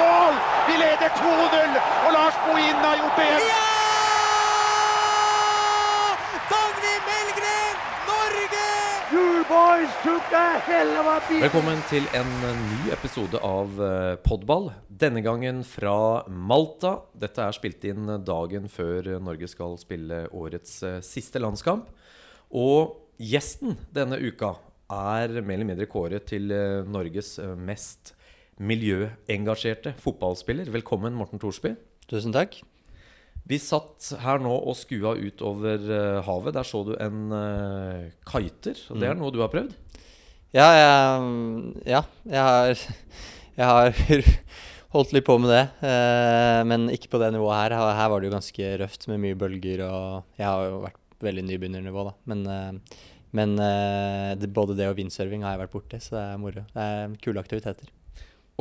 mål! Vi leder 2-0, og Lars Bohinen har gjort det igjen. Ja! Dagny Melgren, Norge! You boys took a hell of a beat. Velkommen til en ny episode av eh, Podball. Denne gangen fra Malta. Dette er spilt inn dagen før Norge skal spille årets eh, siste landskamp. Og gjesten denne uka er mer eller mindre kåret til eh, Norges mest mest miljøengasjerte fotballspiller. Velkommen, Morten Thorsby. Tusen takk. Vi satt her nå og skua ut over eh, havet. Der så du en uh, kiter. Og det er noe du har prøvd? Ja, jeg, ja, jeg har, jeg har holdt litt på med det. Uh, men ikke på det nivået her. her. Her var det jo ganske røft med mye bølger, og jeg har jo vært veldig nybegynnernivå, da. Men, uh, men det, både det og windsurfing har jeg vært borti, så det er moro. Det er kule aktiviteter.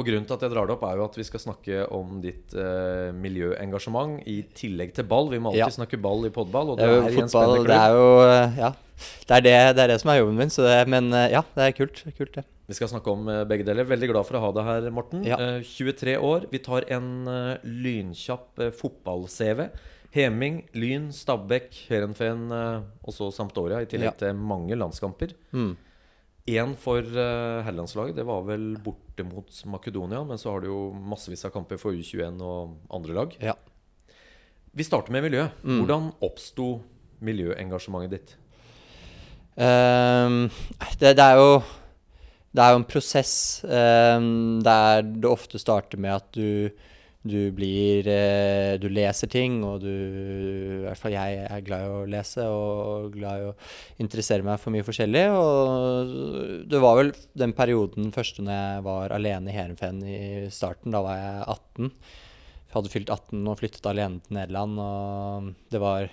Og grunnen til at jeg drar det opp, er jo at vi skal snakke om ditt eh, miljøengasjement i tillegg til ball. Vi må alltid Ja. snakke ball i podball, og Det det er jo er, i en fotball, spennende det er jo eh, Ja. Det er det, det er det som er jobben min, så det, men eh, ja, det er kult. Kult, det. Vi skal snakke om eh, begge deler. Veldig glad for å ha deg her, Morten. Ja. Eh, 23 år. Vi tar en eh, lynkjapp eh, fotball-CV. Heming, Lyn, Stabæk, Heerenveen eh, og så Sampdoria, i tillegg Ja. til mange landskamper. Mm. Én for uh, herrelandslaget, det var vel borte mot Makedonia. Men så har du jo massevis av kamper for U21 og andre lag. Ja. Vi starter med miljø. Mm. Hvordan oppsto miljøengasjementet ditt? Um, det, det er jo Det er jo en prosess Um, der det ofte starter med at du du blir eh, Du leser ting, og du I hvert fall jeg er glad i å lese og glad i å interessere meg for mye forskjellig. Og det var vel den perioden første når jeg var alene i Heerenveen i starten. Da var jeg 18. Jeg hadde fylt 18 og flyttet alene til Nederland, og det var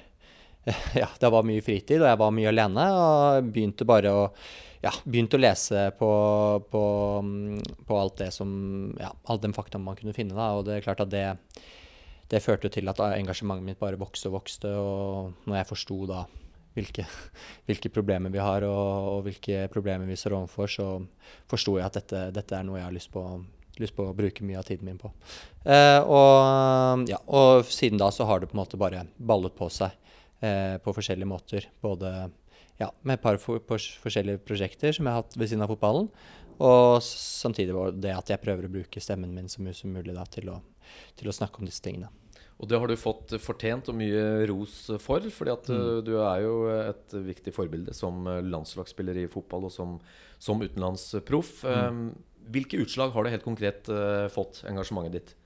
ja, det var mye fritid, og jeg var mye alene. Og begynte bare å ja, begynte å lese på, på, mm, på alt det som Ja, all den fakta man kunne finne, da. Og det er klart at det, det førte til at engasjementet mitt bare vokste og vokste. Og når jeg forsto da hvilke, hvilke problemer vi har, og, og hvilke problemer vi står overfor, så forsto jeg at dette, dette er noe jeg har lyst på lyst på å bruke mye av tiden min på. Eh, og, ja, og siden da så har det på en måte bare ballet på seg eh, på forskjellige måter. Både ja, med et par for, for, forskjellige prosjekter som jeg har hatt ved siden av fotballen. Og samtidig var det at jeg prøver å bruke stemmen min så mye som mulig da, til, å, til å snakke om disse tingene. Og det har du fått fortjent og mye ros for, fordi at Mm. uh, du er jo et viktig forbilde som uh, landslagsspiller i fotball og som, som utenlandsproff. Mm. Um, hvilke utslag har det helt konkret uh, fått, engasjementet ditt?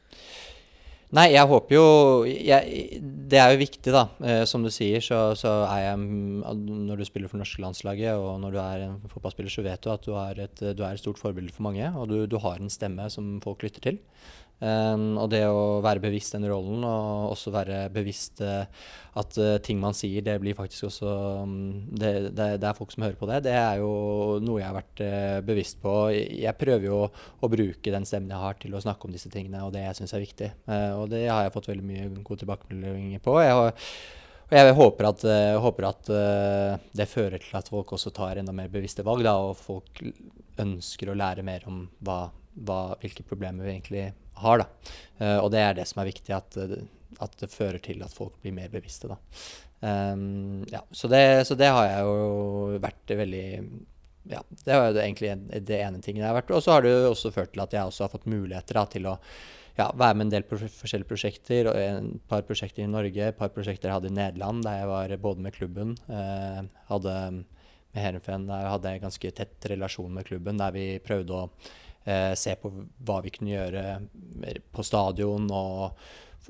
Nei, jeg håper jo jeg, Det er jo viktig, da. Eh, som du sier, så, så er jeg mm, Når du spiller for norske landslaget, og når du er en fotballspiller, så vet du at du et, du er et stort forbilde for mange. Og du, du har en stemme som folk lytter til. Um, og det å være bevisst den rollen, og også være bevisst uh, at uh, ting man sier, det blir faktisk også um, det, det, det er folk som hører på det. Det er jo noe jeg har vært uh, bevisst på. Jeg prøver jo å bruke den stemmen jeg har til å snakke om disse tingene, og det jeg syns er viktig. Og det har jeg fått veldig mye gode tilbakemeldinger på. Jeg har, og jeg håper at, håper at det fører til at folk også tar enda mer bevisste valg, da, og folk ønsker å lære mer om hva, hva, hvilke problemer vi egentlig har. Da. Eh, og det er det som er viktig, at, eh, at det fører til at folk blir mer bevisste. Da. Um, ja, så, det, så det har jeg jo vært veldig ja, det var jo egentlig det ene tingen jeg har vært. Og så har det jo også ført til at jeg også har fått muligheter da, til å ja, være med en del forskjellige prosjekter. og Et par prosjekter i Norge, et par prosjekter jeg hadde i Nederland, der jeg var både med klubben eh, hadde Med Herenfen, der hadde jeg ganske tett relasjon med klubben, der vi prøvde å eh, se på hva vi kunne gjøre på stadion og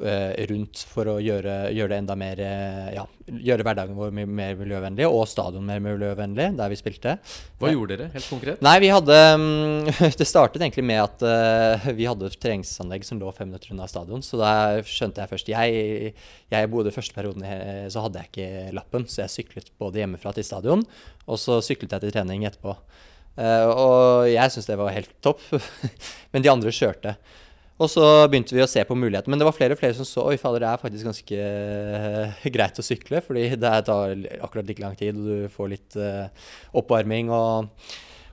eh, rundt for å gjøre, gjøre det enda mer eh, Ja, gjøre hverdagen vår mer, miljøvennlig, og stadion mer miljøvennlig, der vi spilte. Hva gjorde dere, helt konkret? Nei, vi hadde mm, Det startet egentlig med at uh, vi hadde et treningsanlegg som lå fem minutter unna stadion. Så da skjønte jeg først Jeg, jeg bodde første perioden eh, så hadde jeg ikke lappen, så jeg syklet både hjemmefra til stadion, og så syklet jeg til trening etterpå. Eh, og jeg syntes det var helt topp, men de andre kjørte. Og så begynte vi å se på muligheten. Men det var flere og flere som så oi fader, det er faktisk ganske eh, greit å sykle. Fordi det tar akkurat like lang tid, og du får litt eh, oppvarming. Og,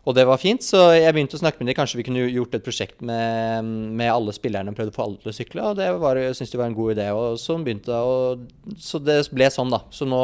og det var fint, så jeg begynte å snakke med dem. Kanskje vi kunne gjort et prosjekt med, med alle spillerne og prøvd å få alle til å sykle. Og det var, jeg syntes det var en god idé. Og så begynte og, Så det ble sånn, da. Så nå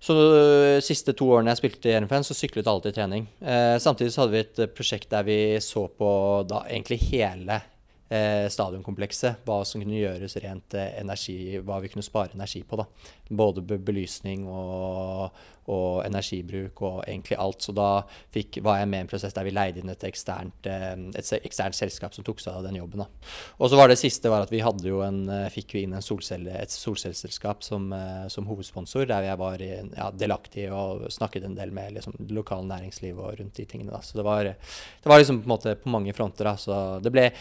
så de siste to årene jeg spilte i RNFN, så syklet alle til trening. Eh, samtidig så hadde vi et prosjekt der vi så på da egentlig hele eh, stadionkomplekset. Hva som kunne gjøres rent eh, energi, hva vi kunne spare energi på. da. Både be belysning og, og, energibruk og egentlig alt. Så da fikk, var jeg med i en prosess der vi leide inn et eksternt, eh, et eksternt selskap som tok seg av den jobben. da. Og så var det siste var at vi hadde jo en, eh, fikk jo inn en solcelle, et solcelleselskap som, eh, som, hovedsponsor, der jeg var ja, delaktig og snakket en del med liksom, lokal næringsliv og rundt de tingene. da. Så det var, det var liksom på, måte på mange fronter. da, så det ble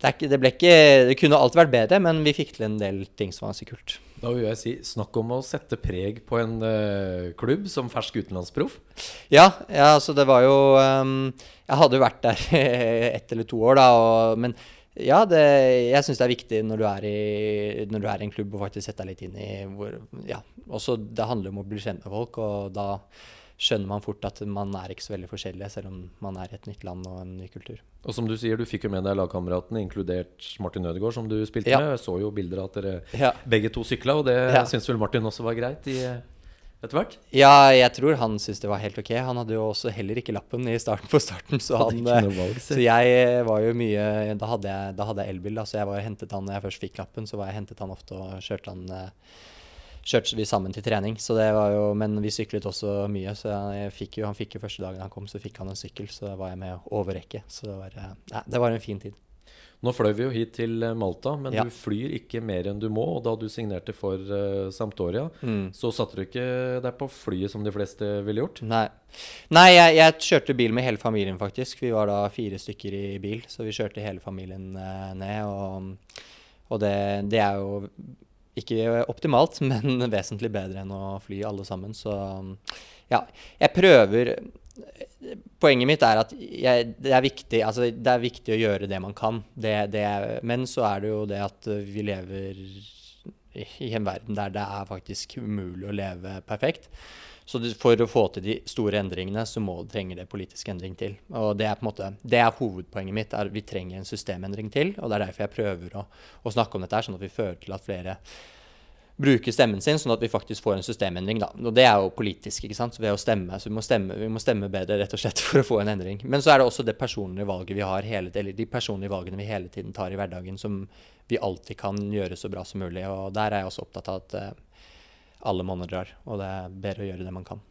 det, ikke, det, ble ikke Det kunne alt vært bedre, men vi fikk til en del ting som var ganske kult. Da vil jeg si snakk om å sette preg på en uh, klubb som fersk utenlandsproff. Ja, ja, altså det var jo um, Jeg hadde jo vært der ett eller to år, da, og, men ja, det, jeg syns det er viktig når du, er i, når du er i en klubb, å faktisk sette deg litt inn i hvor Ja, også det handler om å bli kjent med folk, og da skjønner man fort at man er ikke så veldig forskjellige, selv om man er i et nytt land og en ny kultur. Og som du sier, du fikk jo med deg lagkameratene, inkludert Martin Ødegaard, som du spilte ja. med. Jeg så jo bilder av at dere ja. begge to sykla, og det ja. syns vel Martin også var greit i, etter hvert? Ja, jeg tror han syntes det var helt ok. Han hadde jo også heller ikke lappen i starten på starten, så, han, valg, så jeg var jo mye Da hadde jeg, da hadde jeg elbil, da, så jeg var hentet han når jeg først fikk lappen, så var jeg hentet han ofte og kjørte han eh, kjørte vi sammen til trening. Så det var jo, men vi syklet også mye. Så fikk jo, han fikk jo første dagen han kom, så fikk han en sykkel. Så var jeg med å overrekke. Så det var, ja, det var en fin tid. Nå fløy vi jo hit til eh, Malta, men ja. du flyr ikke mer enn du må. Og da du signerte for uh, Sampdoria, mm. så satte du ikke deg på flyet som de fleste ville gjort? Nei, Nei jeg, jeg, kjørte bil med hele familien, faktisk. Vi var da fire stykker i bil, så vi kjørte hele familien uh, ned. Og, og det, det, er jo ikke optimalt, men vesentlig bedre enn å fly alle sammen. Så ja, jeg prøver Poenget mitt er at jeg, det, er viktig, altså, det, er viktig, å gjøre det man kan. Det, det men så er det jo det at vi lever i en verden der det er faktisk umulig å leve perfekt. Så for å få til de store endringene, så må, trenger det politisk endring til. Og det er på en måte, det er hovedpoenget mitt. er Vi trenger en systemendring til. Og det er derfor jeg prøver å, å snakke om dette, her, sånn at vi fører til at flere bruker stemmen sin, sånn at vi faktisk får en systemendring. Da. Og det er jo politisk, ikke sant. Ved å stemme. Så vi må stemme, vi må stemme bedre rett og slett for å få en endring. Men så er det også det personlige valget vi har hele, eller de personlige valgene vi hele tiden tar i hverdagen, som vi alltid kan gjøre så bra som mulig. Og der er jeg også opptatt av at uh, alle måneder drar, og det er bedre å gjøre det man kan.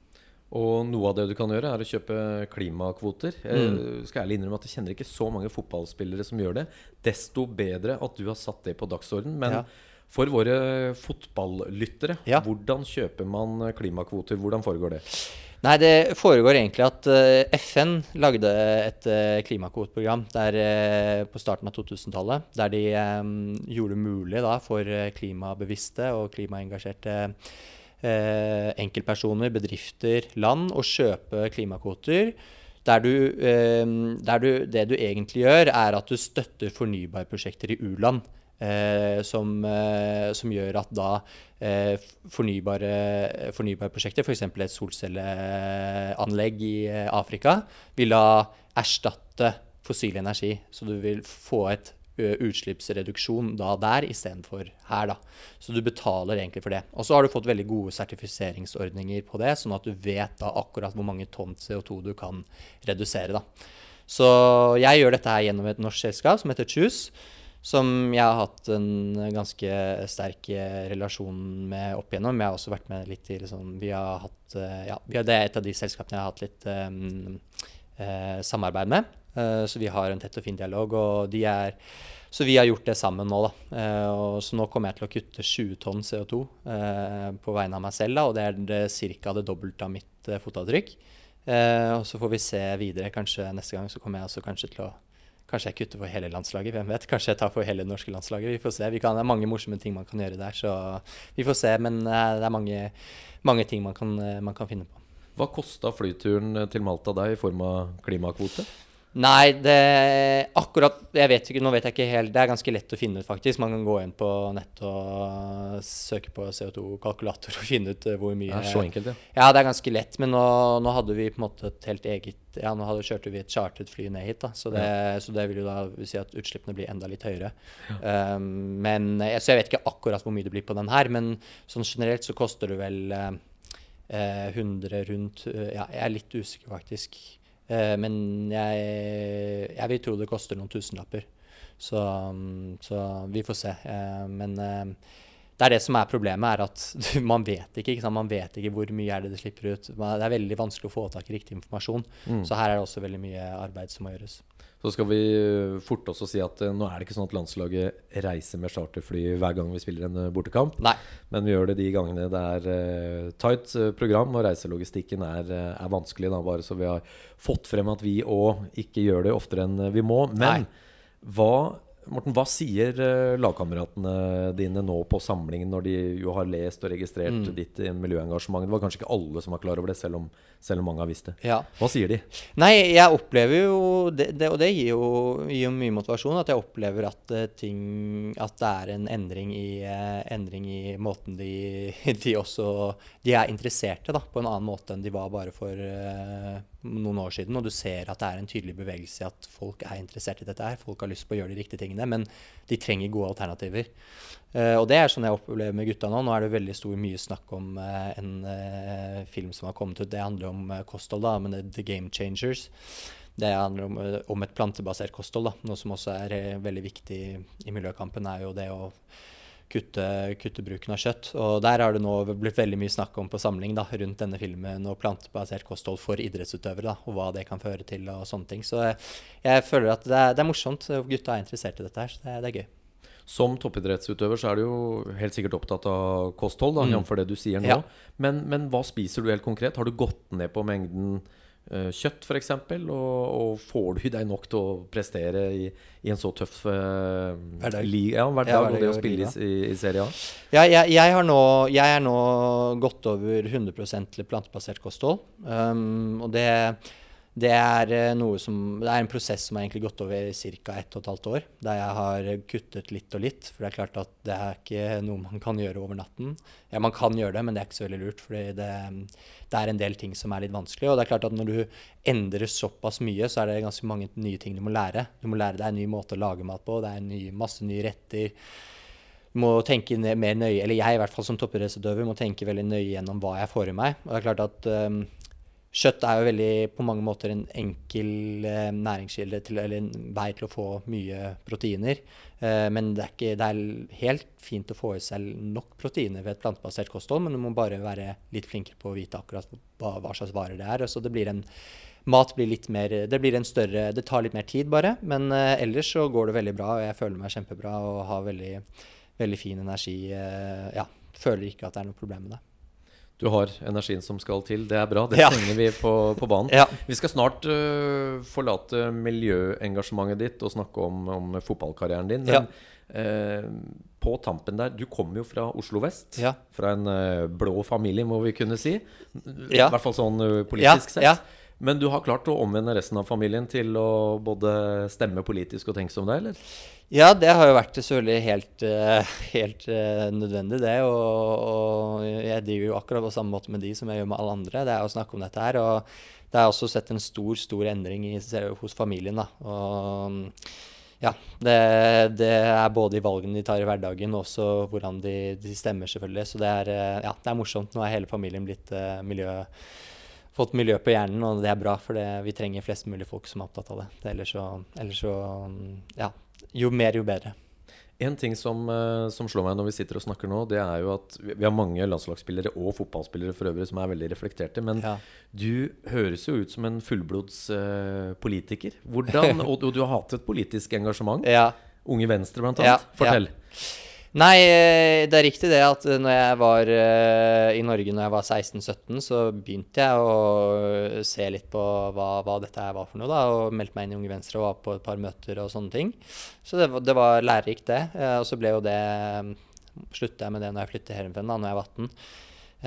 Og noe av det du kan gjøre, er å kjøpe klimakvoter. Jeg mm. skal ærlig innrømme at jeg kjenner ikke så mange fotballspillere som gjør det. Desto bedre at du har satt det på dagsorden. Men ja. for våre fotballyttere, ja. hvordan kjøper man klimakvoter? Hvordan foregår det? Nei, det foregår egentlig at eh, FN lagde et uh, klimakvoteprogram uh, på starten av 2000-tallet. Der de gjorde det mulig da, for klimabevisste og klimaengasjerte enkeltpersoner, bedrifter, land å kjøpe klimakvoter. Der du, der du, det du egentlig gjør, er at du støtter fornybarprosjekter i u-land. Eh, som, eh, som, gjør at da eh, fornybare, fornybare prosjekter, f.eks. For et solcelleanlegg i eh, Afrika, vil da erstatte fossil energi. Så du vil få et utslippsreduksjon da der istedenfor her. da. Så du betaler egentlig for det. Og så har du fått veldig gode sertifiseringsordninger på det, sånn at du vet da akkurat hvor mange tonn CO2 du kan redusere. da. Så jeg gjør dette her gjennom et norsk selskap som heter Choose som jeg har hatt en ganske sterk eh, relasjon med opp igjennom. Jeg har også vært med litt i liksom, Vi har hatt eh, Ja, det er et av de selskapene jeg har hatt litt um, eh, samarbeid med. Uh, så vi har en tett og fin dialog, og de er så vi har gjort det sammen nå, da. Uh, så nå kommer jeg til å kutte 20 tonn CO2 uh, på vegne av meg selv, da, og det er det, ca. det dobbelte av mitt fotavtrykk. og så får vi se videre. Kanskje neste gang så kommer jeg også kanskje til å Kanskje jeg kutter for hele landslaget, hvem vet. Kanskje jeg tar for hele det norske landslaget. Vi får se. Vi kan, det er mange morsomme ting man kan gjøre der, så vi får se. Men eh, det er mange, mange ting man kan, eh, man kan, finne på. Hva kosta flyturen til Malta deg i form av klimakvote? Nei, det akkurat Jeg vet ikke, nå vet jeg ikke helt. Det er ganske lett å finne ut, faktisk. Man kan gå inn på nettet og søke på CO2-kalkulator og finne ut eh, hvor mye Det er så enkelt, ja. Ja, det er ganske lett, men nå, nå hadde vi på en måte et helt eget Ja, nå hadde, kjørte vi et chartet fly ned hit, da, så det, så det vil jo da si at utslippene blir enda litt høyere. Um, men, eh, så jeg vet ikke akkurat hvor mye det blir på den her, men sånn generelt så koster det vel eh, eh, 100 rundt Ja, jeg er litt usikker, faktisk. Eh, men jeg, jeg vil tro det koster noen tusenlapper. Så, mm, så vi får se. Eh, men eh, det er det som er problemet, er at man vet ikke, ikke? Man vet ikke hvor mye er det det slipper ut. Det er veldig vanskelig å få tak i riktig informasjon. Så her er det også veldig mye arbeid som må gjøres. Så skal vi eh, forte oss å si at eh, nå er det ikke sånn at landslaget reiser med charterfly hver gang vi spiller en eh, bortekamp. Nei. Men vi gjør det de gangene det er tight program, og reiselogistikken er, er vanskelig. Da, bare så vi har fått frem at vi òg ikke gjør det oftere enn vi må. Men Nei. hva, Morten, hva sier eh, lagkameratene dine nå på samlingen, når de jo har lest og registrert Mm. ditt eh, miljøengasjement? Det var kanskje ikke alle som var klar over det, selv om, selv om mange har visst det. Ja. Hva sier de? Nei, jeg opplever jo det, det, Og det gir jo, gir jo mye motivasjon. At jeg opplever at eh, ting At det er en endring i, eh, endring i måten de, de også De er interesserte da, på en annen måte enn de var bare for eh, noen år siden. Og du ser at det er en tydelig bevegelse i at folk er interessert i dette her. Folk har lyst på å gjøre de riktige tingene, men de trenger gode alternativer. Uh, og det er sånn jeg opplever med gutta nå. Nå er det veldig stor mye snakk om uh, en uh, film som har kommet ut. Det handler om kosthold, da, men det er The Game Changers. Det handler om, om et plantebasert kosthold. Da. Noe som også er veldig viktig i miljøkampen, er jo det å kutte, kutte bruken av kjøtt. Og der har det nå blitt veldig mye snakk om på samling da, rundt denne filmen og plantebasert kosthold for idrettsutøvere, da, og hva det kan føre til og sånne ting. Så jeg, føler at det er, det er morsomt. Gutta er interessert i dette her, så det, det er gøy. Som toppidrettsutøver så er du jo helt sikkert opptatt av kosthold, Mm. jf. det du sier nå. Ja. Men, men hva spiser du helt konkret? Har du gått ned på mengden kjøtt f.eks., og, og får du deg nok til å prestere i, i en så tøff uh, Hverdag. Li, ja, hverdag, Ja, og det å spille i, i, i Serie A? Ja, jeg, jeg, har nå, jeg er nå gått over 100 til plantebasert kosthold. Um, og det, det er eh, som Det er en prosess som har gått over ca. ett og et halvt år. Der jeg har kuttet litt og litt. For det er klart at det er ikke noe man kan gjøre over natten. Ja, man kan gjøre det, men det er ikke så veldig lurt. For det, det er en del ting som er litt vanskelig. Og det er klart at når du endrer såpass mye, så er det ganske mange nye ting du må lære. Du må lære deg en ny måte å lage mat på. Det er ny, masse nye retter. Må tenke mer nøye, eller jeg i hvert fall som toppidrettsutøver må tenke veldig nøye gjennom hva jeg får i meg. Og det er klart at um, kjøtt er jo veldig på mange måter en enkel eh, næringskilde til, eller en vei til å få mye proteiner. Eh, men det er, ikke, det er helt fint å få i seg nok proteiner ved et plantebasert kosthold, men du må bare være litt flinkere på å vite akkurat hva, hva slags varer det er. Så det blir en Mat blir litt mer Det blir en større Det tar litt mer tid, bare. Men eh, ellers så går det veldig bra, og jeg føler meg kjempebra og har veldig, veldig fin energi. eh, ja, føler ikke at det er noe problem med det. Du har energien som skal til. Det er bra. Det Ja. trenger vi på, på banen. Ja. Vi skal snart uh, forlate miljøengasjementet ditt og snakke om, om fotballkarrieren din. Men eh, på tampen der Du kommer jo fra Oslo vest. Ja. Fra en uh, blå familie, må vi kunne si. Ja. I hvert fall sånn politisk Ja, sett. Men du har klart å omvende resten av familien til å både stemme politisk og tenke som deg, eller? Ja, det har jo vært selvfølgelig helt, eh, helt eh, nødvendig, det. Og, og jeg driver jo akkurat på samme måte med de som jeg gjør med alle andre. Det er å snakke om dette her. Og det er også sett en stor, stor endring i, hos familien. da. Og ja, det, det er både i valgene de tar i hverdagen, og også hvordan de, de stemmer, selvfølgelig. Så det er, eh, ja, det er morsomt. Nå er hele familien blitt uh, miljø fått miljø på hjernen, og det er bra, for det, vi trenger flest mulig folk som er opptatt av det. det ellers, så, ellers så Ja. Jo mer, jo bedre. En ting som, eh, som slår meg når vi sitter og snakker nå, det er jo at vi har mange landslagsspillere og fotballspillere for øvrig som er veldig reflekterte. Men Ja. du høres jo ut som en fullblods uh, politiker. Hvordan, og, og du har hatt et politisk engasjement. Ja. Unge Venstre, blant Ja, annet. Fortell. Nei, eh, det er riktig det at når jeg var eh, i Norge når jeg var 16-17, så begynte jeg å se litt på hva, hva dette var for noe, da, og meldte meg inn i Unge Venstre og var på et par møter og sånne ting. Så det, var- det var lærerikt, det. Eh, Og så ble jo det Slutta jeg med det når jeg flyttet hjemmefra, da når jeg var 18.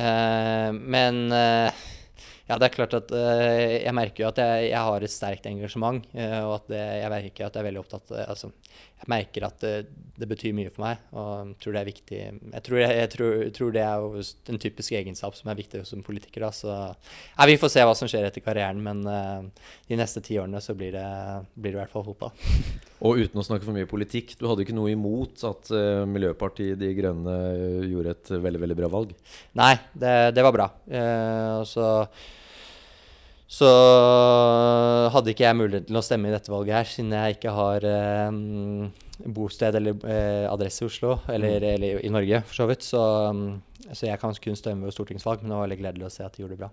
Eh, men eh, Ja, det er klart at eh, jeg merker jo at jeg, jeg har et sterkt engasjement. eh, og at det, jeg merker at jeg er veldig opptatt eh, altså, Jeg merker at det, det betyr mye for meg, og tror det er viktig. Jeg tror, jeg, jeg tror, tror det er en typisk egenskap som er viktig som politiker. Da. Så ja, vi får se hva som skjer etter karrieren, men uh, de neste ti årene så blir det, blir det i hvert fall fotball. Og uten å snakke for mye politikk, du hadde ikke noe imot at uh, Miljøpartiet De Grønne eh, gjorde et veldig, veldig bra valg? Nei, det, det var bra. Uh, så så hadde ikke jeg mulighet til å stemme i dette valget her, siden jeg ikke har eh, bosted eller eh, adresse i Oslo, eller, Mm. eller i Norge for så vidt. Så, mm, så jeg kan kun stemme ved stortingsvalg, men det var veldig gledelig å se at de gjorde det bra.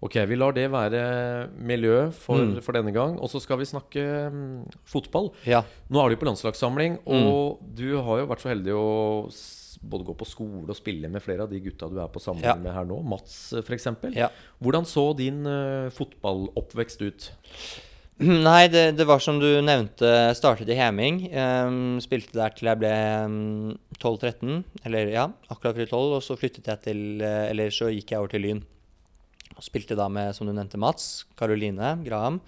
Ok, vi lar det være miljø for, Mm. for denne gang. Og så skal vi snakke mm, fotball. Ja. Nå er du på landslagssamling, Mm. og du har jo vært så heldig å både gå på skole og spille med flere av de gutta du er på samling Ja. med her nå. Mats, f.eks. ja. Hvordan så din uh, fotballoppvekst ut? Nei, det, det var som du nevnte, startet i Heming. Um, spilte der til jeg ble um, 12-13, eller ja, akkurat fylt 12. Og så flyttet jeg til uh, Eller så gikk jeg over til Lyn. Og spilte da med, som du nevnte, Mats, Caroline Graham.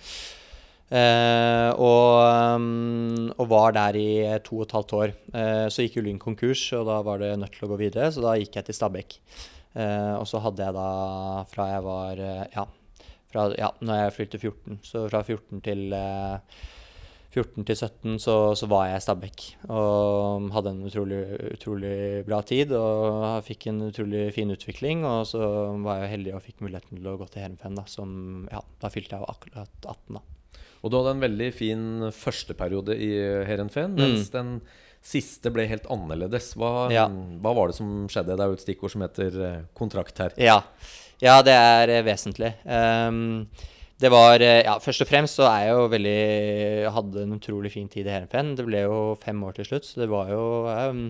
Eh, og, mm, og var der i to og et halvt år. Eh, så gikk jo Lyn konkurs, og da var det nødt til å gå videre, så da gikk jeg til Stabæk. Eh, og så hadde jeg da, fra jeg var ja, fra, ja, når jeg fylte 14. Så fra 14 til, eh, 14 til 17 så, så var jeg i Stabæk. Og hadde en utrolig, utrolig bra tid og fikk en utrolig fin utvikling. Og så var jeg heldig og fikk muligheten til å gå til Heerenveen, da, som Ja, da fylte jeg akkurat 18, da. Og du hadde en veldig fin førsteperiode i Heerenveen, mens den siste ble helt annerledes. Hva, Mm. Ja. hva var det som skjedde? Det er jo et stikkord som heter eh, kontrakt her. Ja, ja det er eh, vesentlig. Um, det var eh, Ja, først og fremst så er jeg jo veldig jeg Hadde en utrolig fin tid i Heerenveen. Det ble jo fem år til slutt, så det var jo um,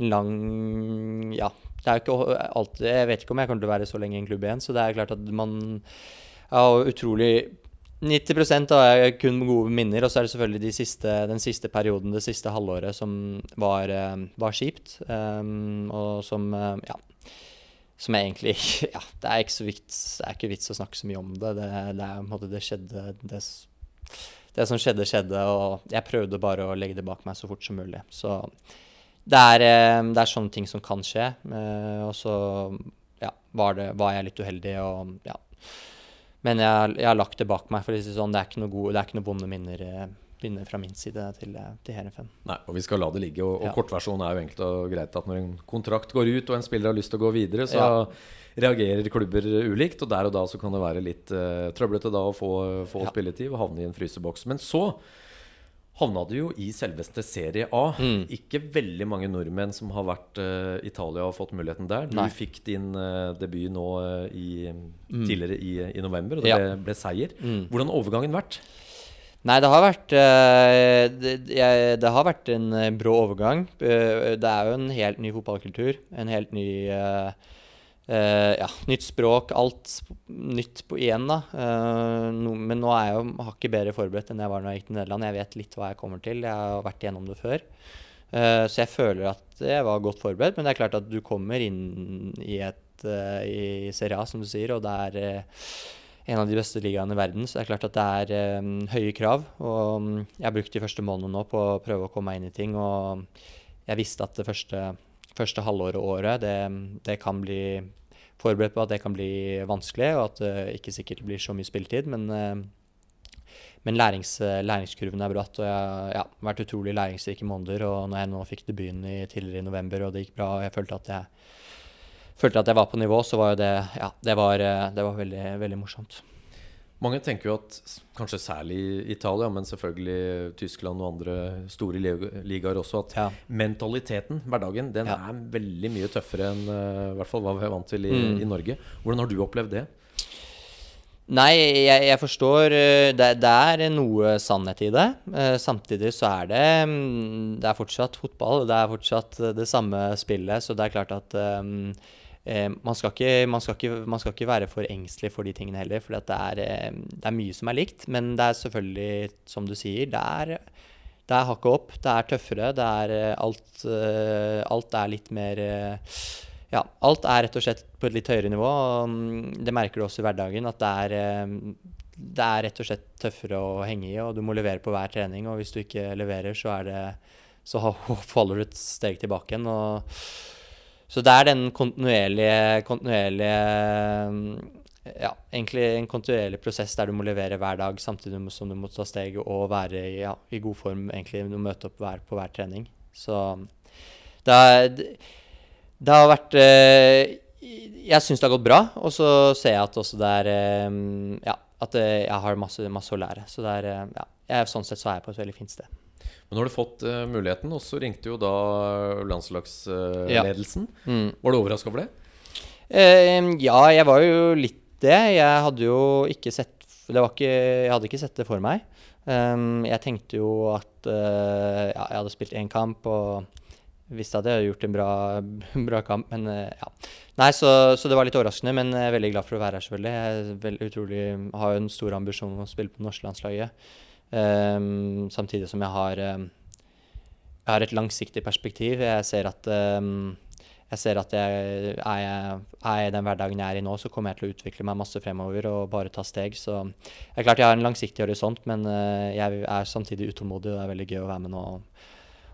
en lang Ja. Det er jo ikke alltid Jeg vet ikke om jeg kommer til å være så lenge i en klubb igjen, så det er klart at man har utrolig 90 har kun gode minner, og så er det selvfølgelig de siste, den siste perioden, det siste halvåret, som var, eh, var kjipt. Um, og som eh, Ja som egentlig Ja, det er ikke så vits, det er ikke vits å snakke så mye om det. Det, det måte det skjedde det, det som skjedde, skjedde, og jeg prøvde bare å legge det bak meg så fort som mulig. Så det er, det er sånne ting som kan skje. Og så ja, var, var jeg litt uheldig, og ja. Men jeg, jeg har lagt det bak meg, for å si det sånn. Det er ikke noe, gode, det er ikke noe vonde minner, eh, minner fra min side til, eh, til Heerenveen. Nei, og vi skal la det ligge. Og, og Ja. kortversjonen er jo enkelt og greit at når en kontrakt går ut, og en spiller har lyst til å gå videre, så Ja. reagerer klubber ulikt. Og der og da så kan det være litt uh, trøblete da å få, få Ja. spilletid og havne i en fryseboks. Men så havna du jo i selveste Serie A. Mm. Ikke veldig mange nordmenn som har vært uh, Italia og fått muligheten der. Du Nei. fikk din uh, debut nå uh, i, tidligere i, i november, og det Mm. Ja. ble, ble seier. Mm. Hvordan har overgangen vært? Nei, det har vært det, jeg, det har vært en brå overgang. Det er jo en helt ny fotballkultur. En helt ny eh, eh, Ja, nytt språk. Alt nytt på igjen, da. Uh, no, men nå er jeg jo hakket bedre forberedt enn jeg var når jeg gikk til Nederland. Jeg vet litt hva jeg kommer til. Jeg har vært igjennom det før. Uh, så jeg føler at jeg var godt forberedt. Men det er klart at du kommer inn i et i Serie A, som du sier, og det er en av de beste ligaene i verden, så det er klart at det er um, høye krav. Og um, jeg har brukt de første månedene nå på å prøve å komme meg inn i ting. Og jeg visste at det første, første halvåret og året, det, det kan bli forberedt på at det kan bli vanskelig, og at det ikke sikkert blir så mye spilletid. Men, eh, men lærings, læringskurven er bratt, og jeg har ja, vært utrolig læringsrik i måneder. Og når jeg nå fikk debuten i, tidligere i november, og det gikk bra, og jeg følte at jeg følte at jeg var på nivå, så var jo det Ja, det var, eh, det var veldig, veldig morsomt. Mange tenker jo at kanskje særlig Italia, men selvfølgelig Tyskland og andre store lig- ligaer også, at Ja. mentaliteten, hverdagen, den Ja. er veldig mye tøffere enn uh, hvert fall hva vi er vant til i, Mm. i Norge. Hvordan har du opplevd det? Nei, jeg, jeg forstår eh, det, det er noe sannhet i det. Eh, samtidig så er det mm, Det er fortsatt fotball. Det er fortsatt det samme spillet. Så det er klart at um, man, skal ikke, man, skal ikke, man skal ikke være for engstelig for de tingene heller. For det, eh, det er mye som er likt. Men det er selvfølgelig, som du sier, det er, det er hakket opp. Det er tøffere. Det er eh, alt, eh, alt er litt mer eh, ja, alt er rett og slett på et litt høyere nivå. og mm, Det merker du også i hverdagen. At det er, eh, det er rett og slett tøffere å henge i, og du må levere på hver trening. Og hvis du ikke leverer, så, det, så faller du et steg tilbake igjen. Og, så det er den kontinuerlige, kontinuerlige Ja, egentlig en kontinuerlig prosess der du må levere hver dag samtidig som du må ta steg og være ja, i god form egentlig og møte opp hver, på hver trening. Så det er det har vært eh, Jeg syns det har gått bra, og så ser jeg at også det er eh, Ja, at eh, jeg har masse, masse å lære. Så det er Ja, jeg, sånn sett så er jeg på et veldig fint sted. Men nå har du fått uh, muligheten, og så ringte jo da Ja. landslagsledelsen. Mm. Var du overraska over det? Uh, ja, jeg var jo litt det. Jeg hadde jo ikke sett det var ikke, Jeg hadde ikke sett det for meg. Um, jeg tenkte jo at eh, ja, jeg hadde spilt én kamp og visste at jeg hadde gjort en bra, bra kamp, men eh, ja. Nei, så, så det var litt overraskende, men jeg er veldig glad for å være her, selvfølgelig. Jeg veldig utrolig, har jo en stor ambisjon om å spille på norske landslaget. Um, samtidig som jeg har, um, jeg har et langsiktig perspektiv. Jeg ser at um, jeg ser at jeg, er, jeg, er jeg i den hverdagen jeg er i nå, så kommer jeg til å utvikle meg masse fremover og bare ta steg. Så det er klart jeg har en langsiktig horisont, men uh, jeg er samtidig utålmodig, og det er veldig gøy å være med nå og,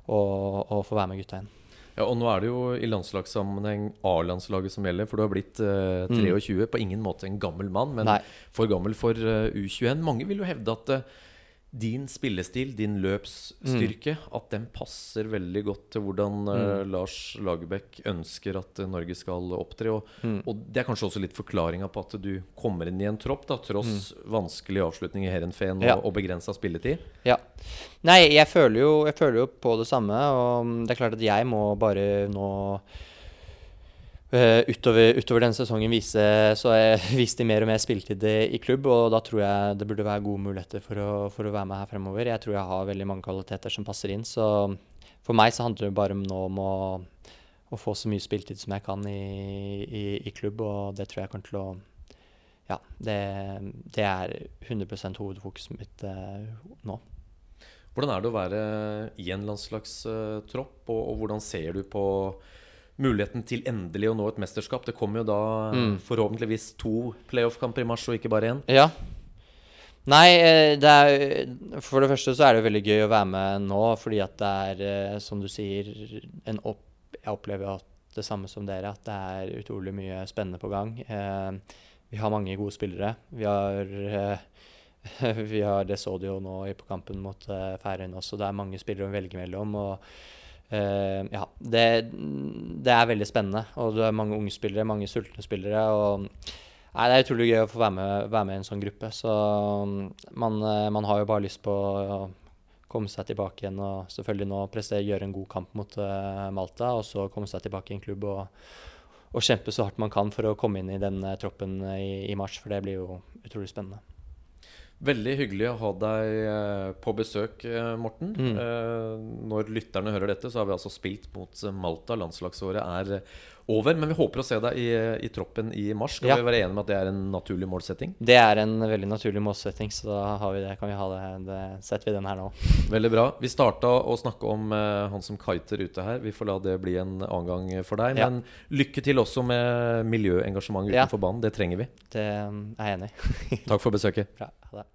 og, og få være med gutta igjen. Ja, og nå er det jo i landslagssammenheng A-landslaget som gjelder, for du har blitt uh, 23. På ingen måte en gammel mann, men Nei. for gammel for uh, U21. Mange vil jo hevde at eh, din spillestil, din løpsstyrke, at den passer veldig godt til hvordan eh, Lars Lagerbäck ønsker at uh, Norge skal opptre. Og, og det er kanskje også litt forklaringa på at du kommer inn i en tropp, da, tross vanskelig avslutning i Heerenveen og, Ja. og begrensa spilletid. Ja. Nei, jeg føler, jo, jeg føler jo på det samme, og det er klart at jeg må bare nå utover, utover denne sesongen vise Så har jeg vist de mer og mer spilletid i klubb, og da tror jeg det burde være gode muligheter for å, for å være med her fremover. Jeg tror jeg har veldig mange kvaliteter som passer inn, så for meg så handler det bare nå om å, å få så mye spilletid som jeg kan i, i, i klubb, og det tror jeg kommer til å Ja, det, det er 100% hovedfokuset mitt eh, nå. Hvordan er det å være i en landslagstropp, og, og hvordan ser du på muligheten til endelig å nå et mesterskap? Det kommer jo da Mm. forhåpentligvis to playoff-kamper i mars, og ikke bare én. Ja. Nei, eh, det er For det første så er det veldig gøy å være med nå, fordi at det er, eh, som du sier, en opp... Jeg opplever at det samme som dere, at det er utrolig mye spennende på gang. Eh, vi har mange gode spillere. Vi har vi har, Det så du jo nå på kampen mot eh, Færøyene også. Det er mange spillere å velge mellom. og eh, ja, det, det er veldig spennende. Og du er mange unge spillere, mange sultne spillere. og Nei, Det er utrolig gøy å få være med, være med i en sånn gruppe. Så mm, man, eh, man har jo bare lyst på å komme seg tilbake igjen og selvfølgelig nå prestere, gjøre en god kamp mot uh, Malta, og så komme seg tilbake i en klubb og, og kjempe så hardt man kan for å komme inn i den eh, troppen i, i mars, for det blir jo utrolig spennende. Veldig hyggelig å ha deg eh, på besøk, eh, Morten. Mm. Eh, Når lytterne hører dette, så har vi altså spilt mot Malta. Landslagsåret er over. Men vi håper å se deg i, i troppen i mars. Skal Ja. vi være enige med at det er en naturlig målsetting? Det er en veldig naturlig målsetting, så da har vi det, kan vi ha det, det setter vi den her nå. Veldig bra. Vi starta å snakke om uh, han som kiter ute her. Vi får la det bli en annen gang for deg. Ja. Men lykke til også med miljøengasjement Ja. utenfor banen. Det trenger vi. Det er jeg enig i. Takk for besøket. Bra. Ha det.